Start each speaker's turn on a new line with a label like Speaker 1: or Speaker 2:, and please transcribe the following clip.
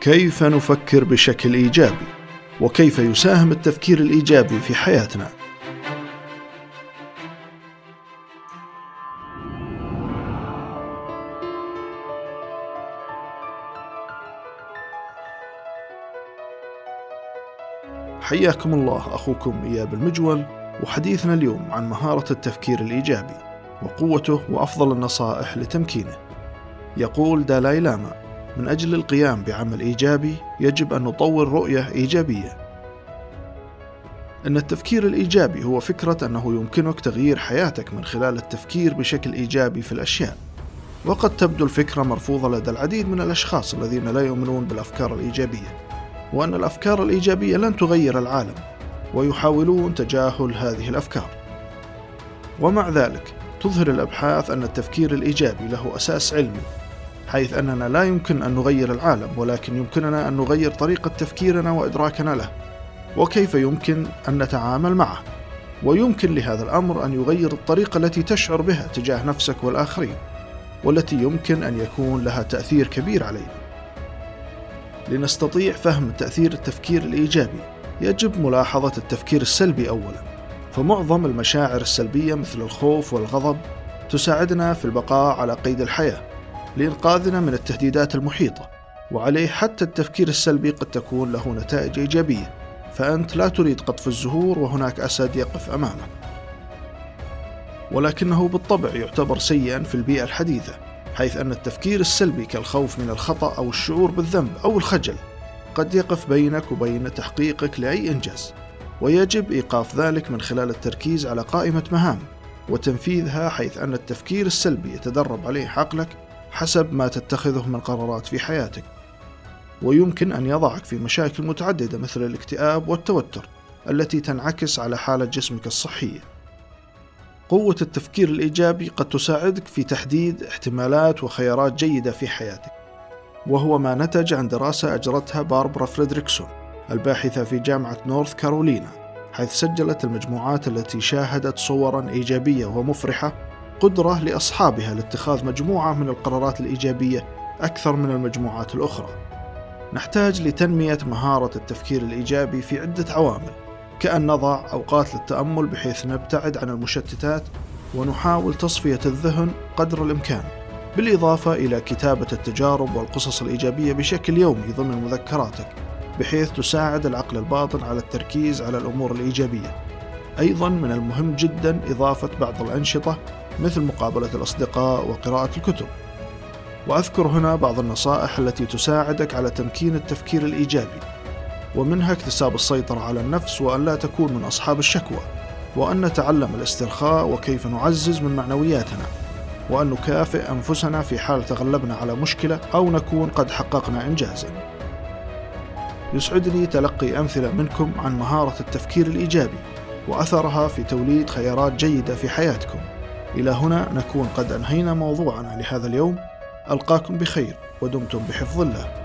Speaker 1: كيف نفكر بشكل إيجابي؟ وكيف يساهم التفكير الإيجابي في حياتنا؟ حياكم الله أخوكم إياب المجول وحديثنا اليوم عن مهارة التفكير الإيجابي وقوته وأفضل النصائح لتمكينه. يقول دالاي لاما من أجل القيام بعمل إيجابي يجب أن نطور رؤية إيجابية. أن التفكير الإيجابي هو فكرة أنه يمكنك تغيير حياتك من خلال التفكير بشكل إيجابي في الأشياء. وقد تبدو الفكرة مرفوضة لدى العديد من الأشخاص الذين لا يؤمنون بالأفكار الإيجابية، وأن الأفكار الإيجابية لن تغير العالم، ويحاولون تجاهل هذه الأفكار. ومع ذلك، تظهر الأبحاث أن التفكير الإيجابي له أساس علمي حيث أننا لا يمكن أن نغير العالم ولكن يمكننا أن نغير طريقة تفكيرنا وإدراكنا له. وكيف يمكن أن نتعامل معه؟ ويمكن لهذا الأمر أن يغير الطريقة التي تشعر بها تجاه نفسك والآخرين والتي يمكن أن يكون لها تأثير كبير علينا. لنستطيع فهم تأثير التفكير الإيجابي يجب ملاحظة التفكير السلبي أولا. فمعظم المشاعر السلبية مثل الخوف والغضب تساعدنا في البقاء على قيد الحياة. لإنقاذنا من التهديدات المحيطة وعليه حتى التفكير السلبي قد تكون له نتائج إيجابية فأنت لا تريد قطف الزهور وهناك أسد يقف أمامك. ولكنه بالطبع يعتبر سيئا في البيئة الحديثة حيث أن التفكير السلبي كالخوف من الخطأ أو الشعور بالذنب أو الخجل قد يقف بينك وبين تحقيقك لأي إنجاز ويجب إيقاف ذلك من خلال التركيز على قائمة مهام وتنفيذها حيث أن التفكير السلبي يتدرب عليه عقلك حسب ما تتخذه من قرارات في حياتك. ويمكن أن يضعك في مشاكل متعددة مثل الاكتئاب والتوتر التي تنعكس على حالة جسمك الصحية. قوة التفكير الإيجابي قد تساعدك في تحديد احتمالات وخيارات جيدة في حياتك وهو ما نتج عن دراسة أجرتها باربرا فريدريكسون الباحثة في جامعة نورث كارولينا حيث سجلت المجموعات التي شاهدت صورا إيجابية ومفرحة قدرة لأصحابها لاتخاذ مجموعة من القرارات الإيجابية أكثر من المجموعات الأخرى. نحتاج لتنمية مهارة التفكير الإيجابي في عدة عوامل، كأن نضع أوقات للتأمل بحيث نبتعد عن المشتتات ونحاول تصفية الذهن قدر الإمكان، بالإضافة إلى كتابة التجارب والقصص الإيجابية بشكل يومي ضمن مذكراتك، بحيث تساعد العقل الباطن على التركيز على الأمور الإيجابية. أيضا من المهم جدا إضافة بعض الأنشطة مثل مقابلة الأصدقاء وقراءة الكتب. وأذكر هنا بعض النصائح التي تساعدك على تمكين التفكير الإيجابي، ومنها اكتساب السيطرة على النفس وأن لا تكون من أصحاب الشكوى، وأن نتعلم الاسترخاء وكيف نعزز من معنوياتنا، وأن نكافئ أنفسنا في حال تغلبنا على مشكلة أو نكون قد حققنا إنجازا. يسعدني تلقي أمثلة منكم عن مهارة التفكير الإيجابي وأثرها في توليد خيارات جيدة في حياتكم. إلى هنا نكون قد أنهينا موضوعنا لهذا اليوم. ألقاكم بخير ودمتم بحفظ الله.